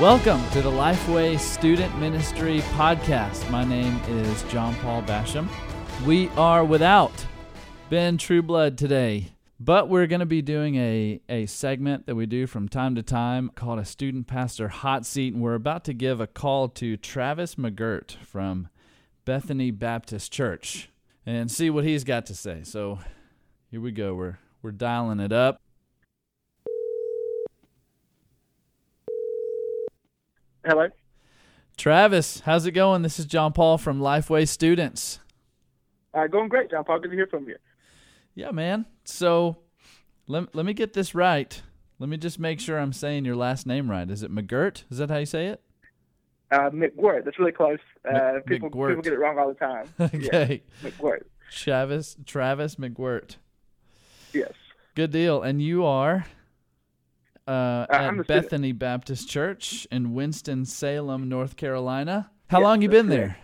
Welcome to the Lifeway Student Ministry Podcast. My name is John Paul Basham. We are without Ben Trueblood today, but we're going to be doing a, a segment that we do from time to time called a Student Pastor Hot Seat, and we're about to give a call to Travis McGirt from Bethany Baptist Church and see what he's got to say. So here we go. We're, we're dialing it up. Hello. Travis, how's it going? This is John Paul from Lifeway Students. Uh, going great, John Paul. Good to hear from you. Yeah, man. So let, let me get this right. Let me just make sure I'm saying your last name right. Is it McGirt? Is that how you say it? Uh, McGirt. That's really close. Uh, Mc- people, people get it wrong all the time. okay. Yeah, McGirt. Travis Travis McGirt. Yes. Good deal. And you are uh, at the student. Bethany Baptist Church in Winston Salem, North Carolina. How long you been there?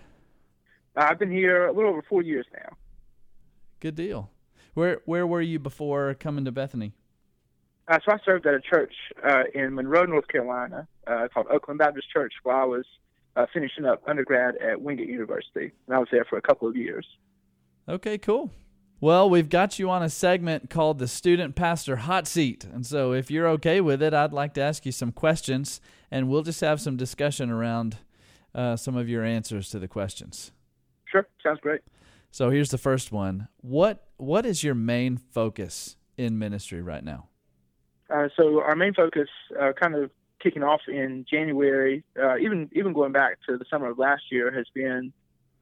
Uh, I've been here a little over four years now. Good deal. Where where were you before coming to Bethany? Uh, so I served at a church uh, in Monroe, North Carolina, uh, called Oakland Baptist Church, while I was uh, finishing up undergrad at Wingate University, and I was there for a couple of years. Okay, cool. Well, we've got you on a segment called the Student Pastor Hot Seat. And so, if you're okay with it, I'd like to ask you some questions, and we'll just have some discussion around uh, some of your answers to the questions. Sure, sounds great. So, here's the first one What What is your main focus in ministry right now? Uh, so our main focus, uh, kind of kicking off in January, uh, even even going back to the summer of last year, has been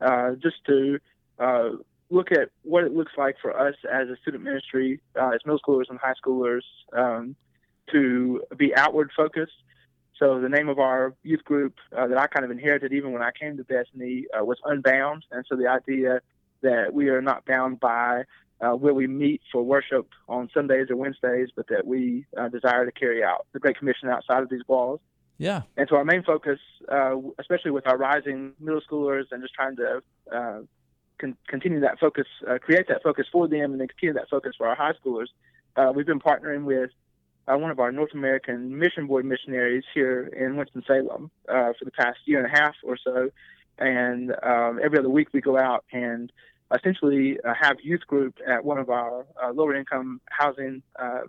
uh, just to uh, look at what it looks like for us as a student ministry, uh, as middle schoolers and high schoolers, um, to be outward focused. So the name of our youth group uh, that I kind of inherited even when I came to Bethany uh, was Unbound, and so the idea that we are not bound by uh, where we meet for worship on Sundays or Wednesdays, but that we uh, desire to carry out the Great Commission outside of these walls. Yeah. And so our main focus, uh, especially with our rising middle schoolers and just trying to uh, con- continue that focus, uh, create that focus for them and then continue that focus for our high schoolers, uh, we've been partnering with uh, one of our North American Mission Board missionaries here in Winston-Salem uh, for the past year and a half or so. And um, every other week we go out and essentially uh, have youth group at one of our uh, lower income housing uh,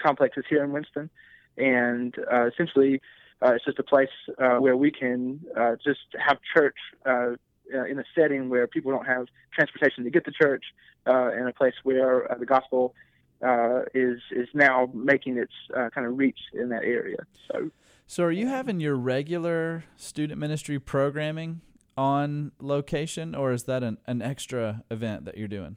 complexes here in Winston. And uh, essentially, it's just a place where we can just have church uh, in a setting where people don't have transportation to get to church, uh, and a place where uh, the gospel uh, is is now making its uh, kind of reach in that area. So So, are you having your regular student ministry programming on location, or is that an, an extra event that you're doing?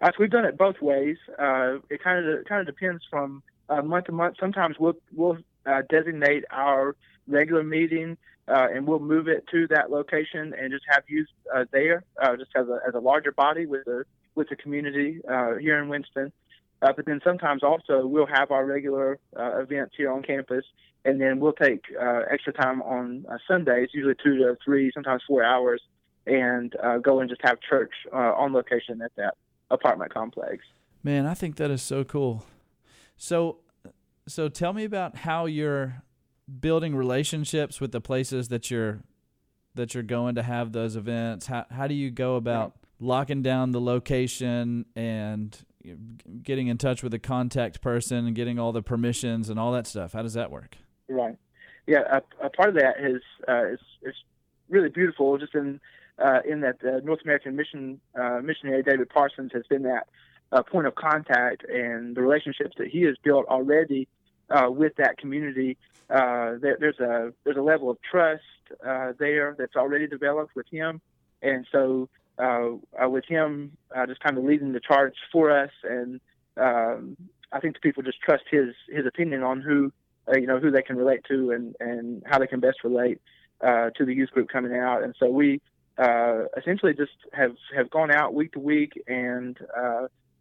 Uh, so we've done it both ways. Uh, it kind of kind of depends from uh, month to month. Sometimes we'll we'll uh, designate our regular meeting uh, and we'll move it to that location and just have youth uh, there, uh, just as a as a larger body with the with the community uh, here in Winston. Uh, but then sometimes also we'll have our regular uh, events here on campus, and then we'll take extra time on Sundays, usually two to three, sometimes four hours, and go and just have church on location at that apartment complex. Man, I think that is so cool. So, so tell me about how you're building relationships with the places that you're that you're going to have those events. How how do you go about locking down the location and getting in touch with the contact person and getting all the permissions and all that stuff? How does that work? Right. Yeah, a, a part of that is uh, is is really beautiful. Just in uh, in that the North American mission uh, missionary David Parsons has been that uh, point of contact and the relationships that he has built already uh, with that community. Uh, there, there's a there's a level of trust uh, there that's already developed with him, and so uh, uh, with him uh, just kind of leading the charge for us, and um, I think the people just trust his his opinion on who you know who they can relate to and and how they can best relate to the youth group coming out. And so we essentially just have have gone out week to week and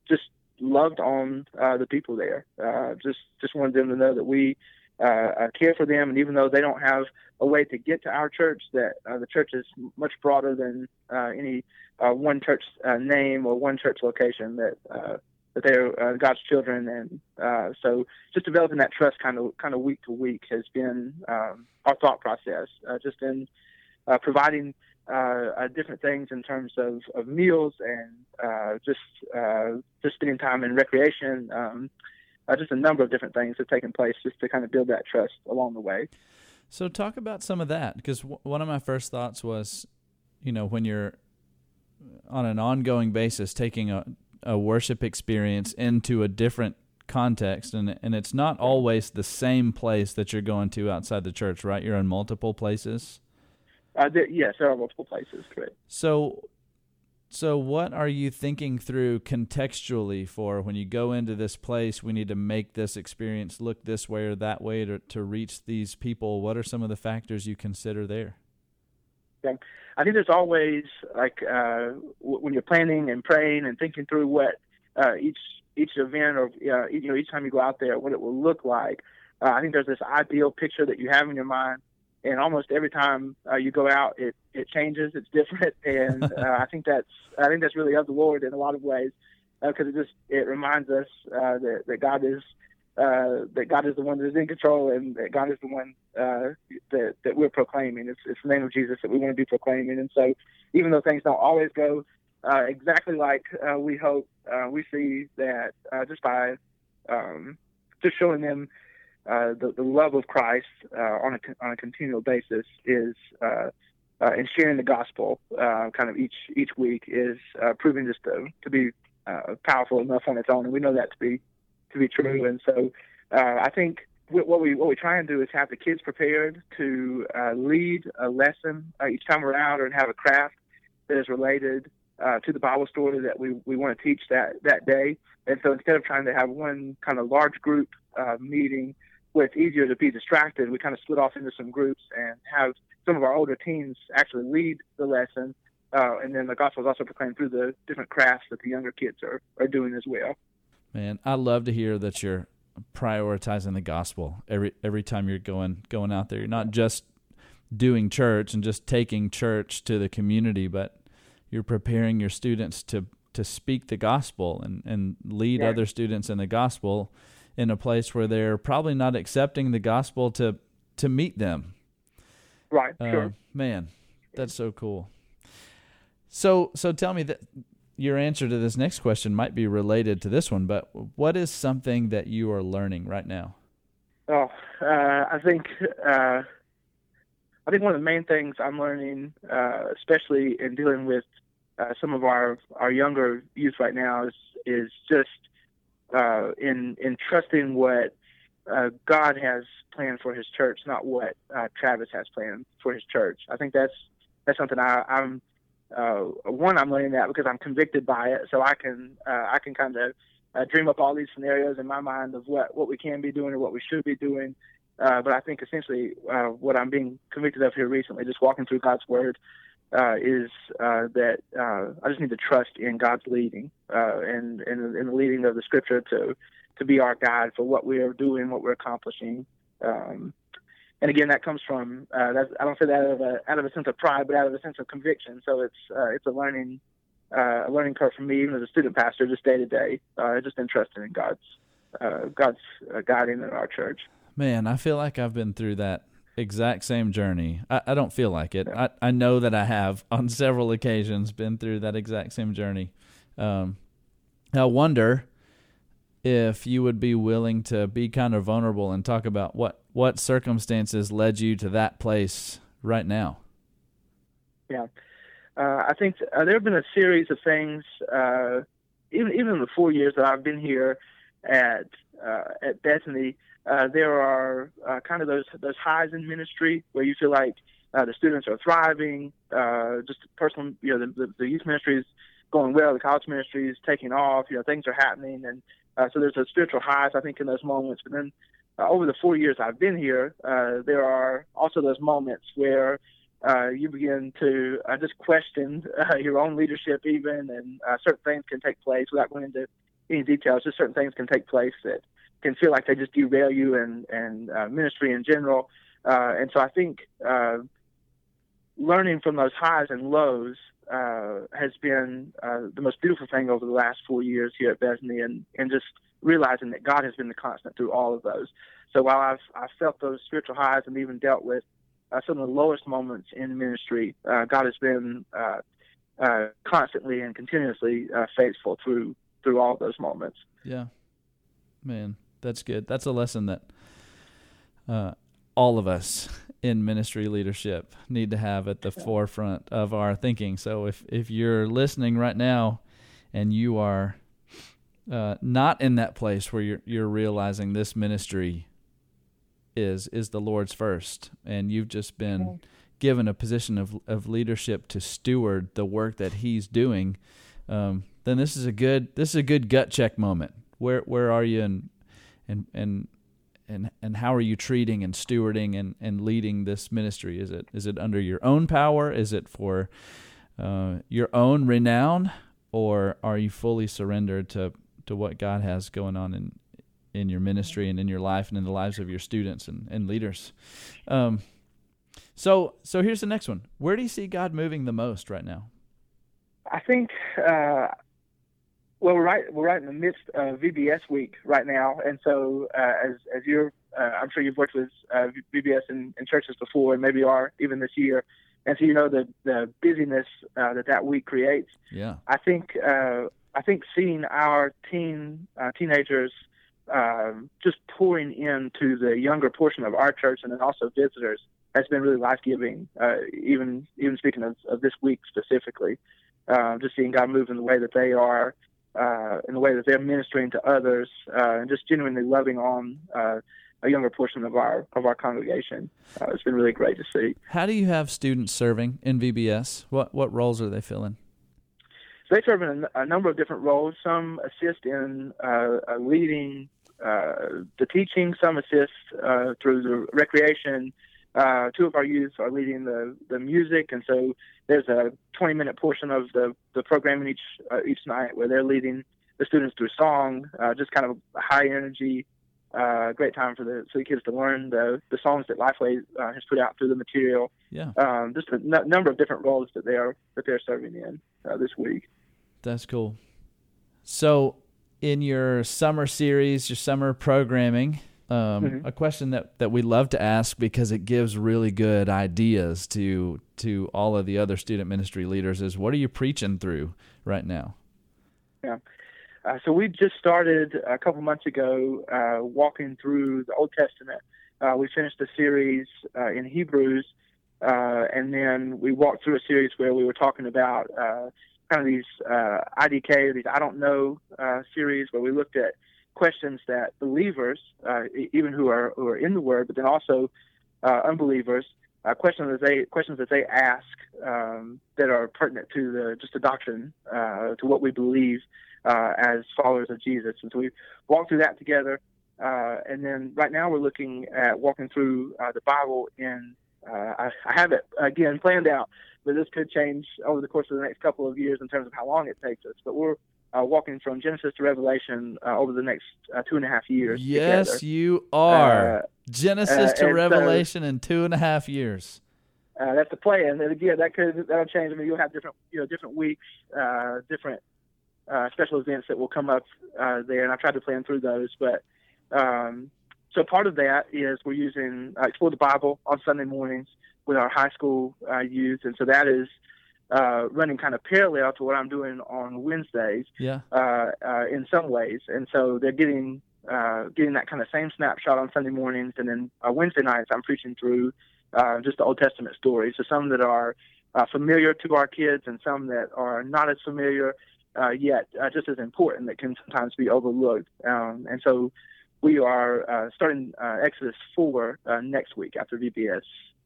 just loved on uh, the people there. Uh, just just wanted them to know that we uh, uh, care for them, and even though they don't have a way to get to our church, that uh, the church is much broader than uh, any one church name or one church location. That that they're God's children, and so just developing that trust kind of kind of week to week has been um, our thought process. Just in providing uh, uh, different things in terms of, of meals and just just spending time in recreation. Um, just a number of different things have taken place just to kind of build that trust along the way. So talk about some of that because w- one of my first thoughts was, you know, when you're on an ongoing basis taking a a worship experience into a different context and and it's not always the same place that you're going to outside the church right you're in multiple places uh, there, yes there are multiple places correct so so what are you thinking through contextually for when you go into this place we need to make this experience look this way or that way to, to reach these people what are some of the factors you consider there yeah. I think there's always like uh, when you're planning and praying and thinking through what uh, each each event or uh, you know each time you go out there what it will look like. Uh, I think there's this ideal picture that you have in your mind, and almost every time uh, you go out, it it changes. It's different, and uh, I think that's I think that's really of the Lord in a lot of ways because uh, it just it reminds us uh, that that God is uh, that God is the one that is in control and that God is the one uh, that that we're proclaiming. It's, it's the name of Jesus that we want to be proclaiming. And so, even though things don't always go exactly like we hope, we see that just by um, just showing them uh, the, the love of Christ uh, on a on a continual basis is. Uh, uh, and sharing the gospel uh, kind of each each week is proving just to, to be powerful enough on its own, and we know that to be to be true. And so I think what we what we try and do is have the kids prepared to lead a lesson each time we're out, or have a craft that is related uh, to the Bible story that we, we want to teach that that day. And so instead of trying to have one kind of large group uh, meeting where it's easier to be distracted, we kind of split off into some groups and have some of our older teens actually lead the lesson. Uh, and then the gospel is also proclaimed through the different crafts that the younger kids are, are doing as well. Man, I love to hear that you're prioritizing the gospel every every time you're going going out there. You're not just doing church and just taking church to the community, but you're preparing your students to to speak the gospel and and lead yeah. other students in the gospel in a place where they're probably not accepting the gospel to to meet them. Right. Uh, sure. Man, that's so cool. So so tell me that your answer to this next question might be related to this one, but what is something that you are learning right now? Oh, uh, I think uh, I think one of the main things I'm learning, uh, especially in dealing with uh, some of our our younger youth right now, is is just uh, in in trusting what uh, God has planned for His church, not what Travis has planned for His church. I think that's that's something I, I'm uh, one, I'm learning that because I'm convicted by it, so I can uh, I can kind of uh, dream up all these scenarios in my mind of what what we can be doing or what we should be doing. Uh, but I think essentially uh, what I'm being convicted of here recently, just walking through God's Word, uh, is uh, that uh, I just need to trust in God's leading uh, and in, in the leading of the Scripture to to be our guide for what we are doing, what we're accomplishing. Um, and again, that comes from uh, that's, I don't say that out of a out of a sense of pride, but out of a sense of conviction. So it's uh, it's a learning a learning curve for me, even as a student pastor, just day to day, just interested in God's God's guiding in our church. Man, I feel like I've been through that exact same journey. I, I don't feel like it. Yeah. I, I know that I have on several occasions been through that exact same journey. Um, I wonder if you would be willing to be kind of vulnerable and talk about what what circumstances led you to that place right now. Yeah, uh, I think uh, there have been a series of things, uh, even even in the four years that I've been here at uh, at Bethany. Uh, there are uh, kind of those those highs in ministry where you feel like the students are thriving, just personal, you know, the, the, the youth ministry is going well, the college ministry is taking off, you know, things are happening, and uh, so there's a spiritual highs, I think, in those moments. But then uh, over the four years I've been here, uh, there are also those moments where uh, you begin to uh, just question uh, your own leadership, even, and uh, certain things can take place without going into any details. Just certain things can take place that can feel like they just derail you and and uh, ministry in general. Uh, and so I think uh, learning from those highs and lows uh, has been uh, the most beautiful thing over the last four years here at Bethany, and and just realizing that God has been the constant through all of those. So while I've I've felt those spiritual highs and even dealt with uh, some of the lowest moments in ministry, God has been constantly and continuously faithful through through all those moments. Yeah, man, that's good. That's a lesson that uh, all of us in ministry leadership need to have at the forefront of our thinking. So if if you're listening right now and you are uh, not in that place where you're you're realizing this ministry is is the Lord's first, and you've just been given a position of of leadership to steward the work that He's doing, um, then this is a good this is a good gut check moment. Where where are you and and and and and how are you treating and stewarding and, and leading this ministry? Is it is it under your own power? Is it for uh, your own renown, or are you fully surrendered to to what God has going on in in your ministry and in your life and in the lives of your students and, and leaders? Um, so so here's the next one. Where do you see God moving the most right now? I think uh, well, we're right we're right in the midst of VBS week right now, and so uh, as as you're, uh, I'm sure you've worked with uh, VBS in, in, churches before, and maybe are even this year, and so you know the the busyness uh, that that week creates. Yeah, I think uh, I think seeing our teen uh, teenagers um, just pouring into the younger portion of our church, and then also visitors, has been really life giving. even even speaking of, of this week specifically. just seeing God move in the way that they are, uh, in the way that they're ministering to others uh, and just genuinely loving on uh, a younger portion of our of our congregation. Uh, it's been really great to see. How do you have students serving in VBS? What what roles are they filling? So they serve in a, a number of different roles. Some assist in uh, leading uh, the teaching. Some assist through the recreation uh, two of our youths are leading the, the music, and so there's a 20 minute portion of the, the programming each uh, each night where they're leading the students through song, uh, just kind of high energy, uh, great time for the for the kids to learn the the songs that Lifeway uh, has put out through the material. Yeah, um, just a n- number of different roles that they are that they're serving in uh, this week. That's cool. So, in your summer series, your summer programming, um, mm-hmm. a question that, that we love to ask because it gives really good ideas to to all of the other student ministry leaders is what are you preaching through right now? Yeah. Uh, so we just started a couple months ago uh, walking through the Old Testament. Uh, we finished a series uh, in Hebrews, uh, and then we walked through a series where we were talking about uh, kind of these IDK, these I don't know series, where we looked at questions that believers, uh, even who are who are in the Word, but then also uh, unbelievers, uh, questions that they questions that they ask um, that are pertinent to the just the doctrine, uh, to what we believe uh, as followers of Jesus. And so we walked through that together. Uh, and then right now we're looking at walking through the Bible in. I, I have it again planned out, but this could change over the course of the next couple of years in terms of how long it takes us. But we're uh, walking from Genesis to Revelation uh, over the next uh, two and a half years. Yes, together. you are. Uh, Genesis to Revelation so, in two and a half years. Uh, that's the plan, and again, that could that'll change. I mean, you'll have different, you know, different weeks, uh, different special events that will come up there, and I've tried to plan through those. But um, so part of that is we're using explore the Bible on Sunday mornings with our high school youth, and so that is uh, running kind of parallel to what I'm doing on Wednesdays. Yeah. Uh, uh, in some ways, and so they're getting uh, getting that kind of same snapshot on Sunday mornings, and then uh, Wednesday nights I'm preaching through uh, just the Old Testament stories. So some that are uh, familiar to our kids, and some that are not as familiar uh, yet, uh, just as important that can sometimes be overlooked. Um, and so we are uh, starting uh, Exodus four uh, next week after VBS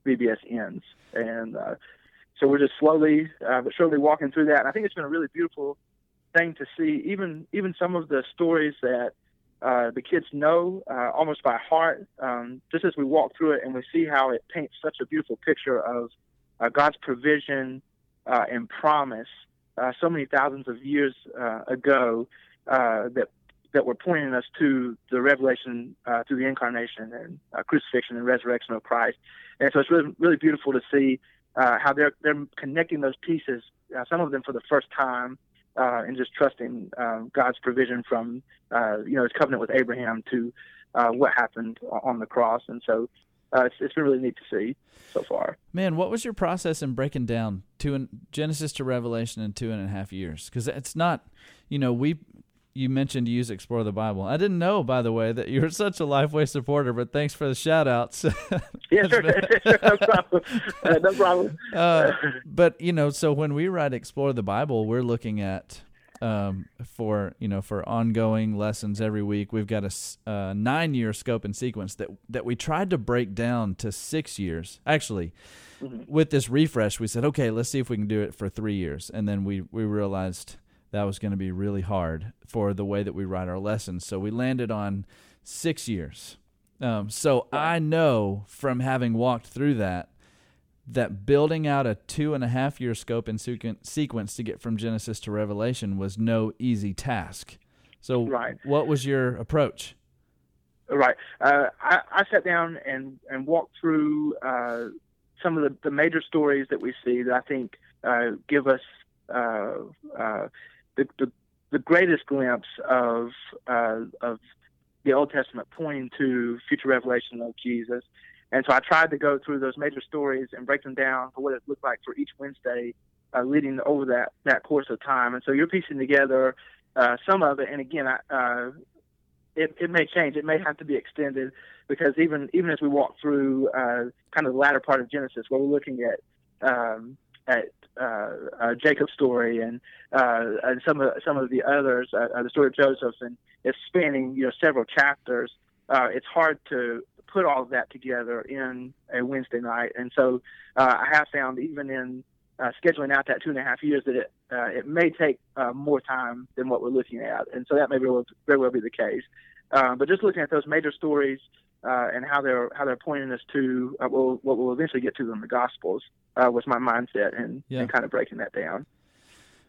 VBS ends, and uh, so we're just slowly uh, but surely walking through that. And I think it's been a really beautiful thing to see. Even even some of the stories that uh, the kids know uh, almost by heart, um, just as we walk through it and we see how it paints such a beautiful picture of uh, God's provision uh, and promise uh, so many thousands of years uh, ago that that were pointing us to the revelation through the incarnation and crucifixion and resurrection of Christ. And so it's really really beautiful to see uh, how they're they're connecting those pieces, uh, some of them for the first time, uh, and just trusting um, God's provision from uh, you know His covenant with Abraham to uh, what happened on the cross, and so uh, it's it's been really neat to see so far. Man, what was your process in breaking down two Genesis to Revelation in two and a half years? Because it's not, you know, we you mentioned you use Explore the Bible. I didn't know, by the way, that you're such a Lifeway supporter, but thanks for the shout outs. yeah, sure. no problem. Uh, no problem. Uh, but, you know, so when we write Explore the Bible, we're looking at um, for you know for ongoing lessons every week. We've got a uh, nine year scope and sequence that that we tried to break down to six years. Actually, mm-hmm. with this refresh, we said, okay, let's see if we can do it for three years, and then we we realized that was going to be really hard for the way that we write our lessons. So we landed on six years. Um, so I know from having walked through that that building out a two and a half year scope and sequence to get from Genesis to Revelation was no easy task. So, right. what was your approach? Right. Uh, I, I, sat down and, and walked through uh, some of the, the, major stories that we see that I think uh, give us uh, uh, the, the, the, greatest glimpse of, uh, of the Old Testament pointing to future revelation of Jesus. And so I tried to go through those major stories and break them down for what it looked like for each Wednesday uh, leading over that, that course of time. And so you're piecing together uh, some of it. And again, I, uh, it, it may change. It may have to be extended because even even as we walk through uh, kind of the latter part of Genesis, where we're looking at um, at uh, uh, Jacob's story and uh, and some of some of the others, uh, uh the story of Joseph, and it's spanning you know several chapters. Uh, it's hard to put all of that together in a Wednesday night. And so I have found even in scheduling out that two and a half years that it it may take more time than what we're looking at, and so that may very well, very well be the case. But just looking at those major stories uh, and how they're how they're pointing us to uh, what we'll eventually get to in the Gospels uh, was my mindset and, yeah. and kind of breaking that down.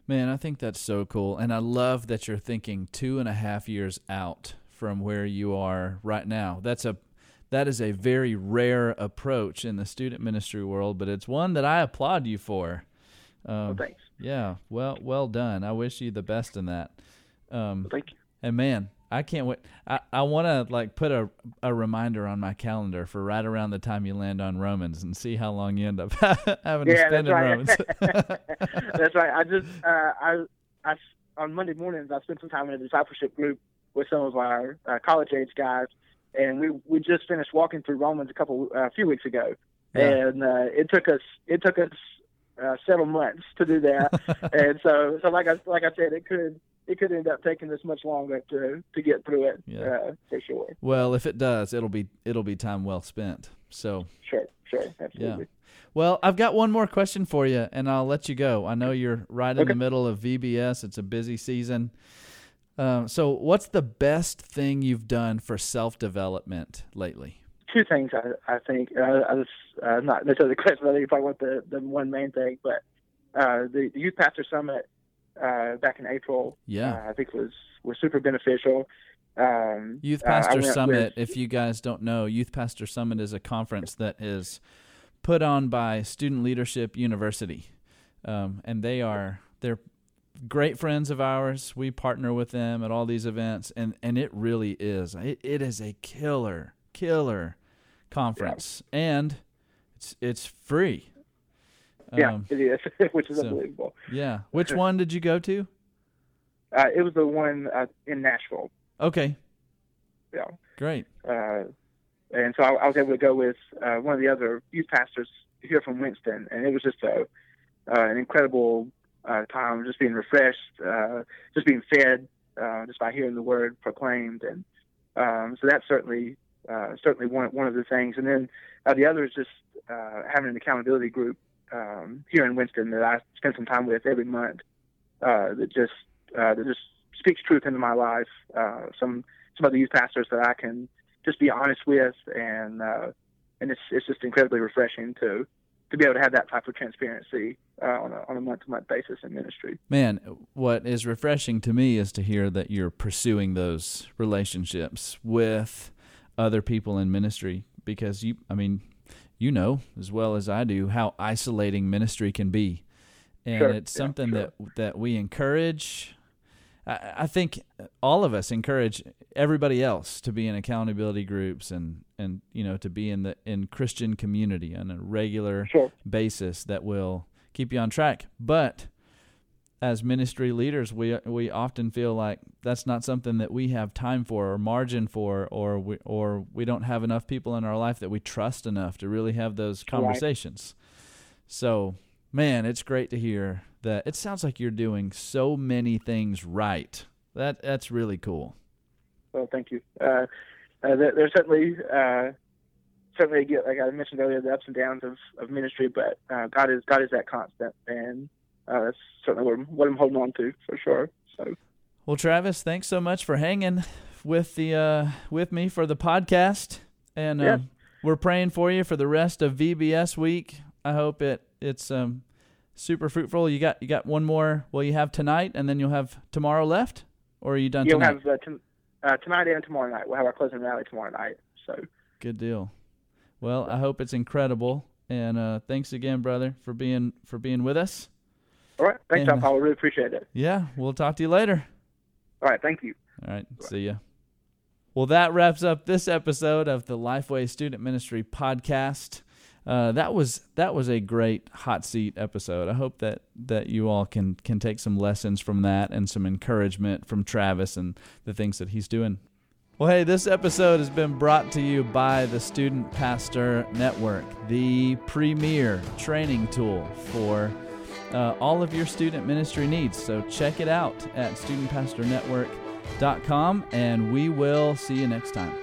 Man, I think that's so cool, and I love that you're thinking two and a half years out from where you are right now. That's a that is a very rare approach in the student ministry world, but it's one that I applaud you for. Um, well, thanks. Yeah, well, well done. I wish you the best in that. Um, well, thank you. And man, I can't wait. I, I want to like put a a reminder on my calendar for right around the time you land on Romans and see how long you end up having yeah, to spend in right. Romans. that's right. I just uh, I I on Monday mornings I spent some time in a discipleship group with some of our uh, college age guys and we we just finished walking through Romans a couple uh, a few weeks ago, yeah. and uh, it took us it took us uh, several months to do that, and so so like I like I said, it could it could end up taking us much longer to to get through it yeah. uh, for sure. Well, if it does, it'll be it'll be time well spent. So sure, sure, absolutely. Yeah. Well, I've got one more question for you, and I'll let you go. I know you're right in okay. the middle of VBS. It's a busy season. Um, so, what's the best thing you've done for self development lately? Two things, I, I think. Uh, I was uh, not necessarily the question. I think you probably want the, the one main thing, but uh, the, the Youth Pastor Summit uh, back in April, yeah, uh, I think was was super beneficial. Um, Youth Pastor Summit, with, if you guys don't know, Youth Pastor Summit is a conference that is put on by Student Leadership University, um, and they are they're great friends of ours. We partner with them at all these events, and and it really is. It, it is a killer, killer conference, yeah. and it's it's free. Yeah, um, it is, which is so, unbelievable. Yeah, which one did you go to? Uh, it was the one uh, in Nashville. Okay. Yeah. Great. Uh, and so I, I, was able to go with uh, one of the other youth pastors here from Winston, and it was just a uh, an incredible uh, time, just being refreshed, uh, just being fed, uh, just by hearing the word proclaimed, and um, so that's certainly uh, certainly one one of the things. And then uh, the other is just uh, having an accountability group um, here in Winston that I spend some time with every month. Uh, that just uh, that just speaks truth into my life. Uh, some some other youth pastors that I can just be honest with, and uh, and it's it's just incredibly refreshing to to be able to have that type of transparency uh, on a on a month to month basis in ministry. Man, what is refreshing to me is to hear that you're pursuing those relationships with other people in ministry because you, I mean, you know as well as I do how isolating ministry can be, and Sure, it's yeah, something sure. that that we encourage. I, I think all of us encourage everybody else to be in accountability groups and and you know to be in the in Christian community on a regular Sure. basis that will keep you on track. But as ministry leaders, we we often feel like that's not something that we have time for or margin for, or we or we don't have enough people in our life that we trust enough to really have those Right. conversations. So, man, it's great to hear that. It sounds like you're doing so many things right. That that's really cool. Well, thank you. Uh, uh, there's certainly, uh, certainly, like I mentioned earlier, the ups and downs of, of ministry, but uh, God is God is that constant, and uh, that's certainly what I'm, what I'm holding on to for sure. So, Well, Travis, thanks so much for hanging with the uh, with me for the podcast, and Yeah. um, we're praying for you for the rest of VBS week. I hope it it's um, super fruitful. You got you got one more. Well, you have tonight, and then you'll have tomorrow left, or are you done you'll tonight? have uh, t- uh, tonight and tomorrow night. We'll have our closing rally tomorrow night. So, Good deal. Well, I hope it's incredible, and uh, thanks again, brother, for being for being with us. All right, thanks, And, John Paul. I really appreciate it. Yeah, we'll talk to you later. All right, thank you. All right. See ya. Well, that wraps up this episode of the Lifeway Student Ministry podcast. Uh, that was that was a great hot seat episode. I hope that that you all can can take some lessons from that and some encouragement from Travis and the things that he's doing. Well, hey, this episode has been brought to you by the Student Pastor Network, the premier training tool for uh, all of your student ministry needs. So check it out at studentpastornetwork.com, and we will see you next time.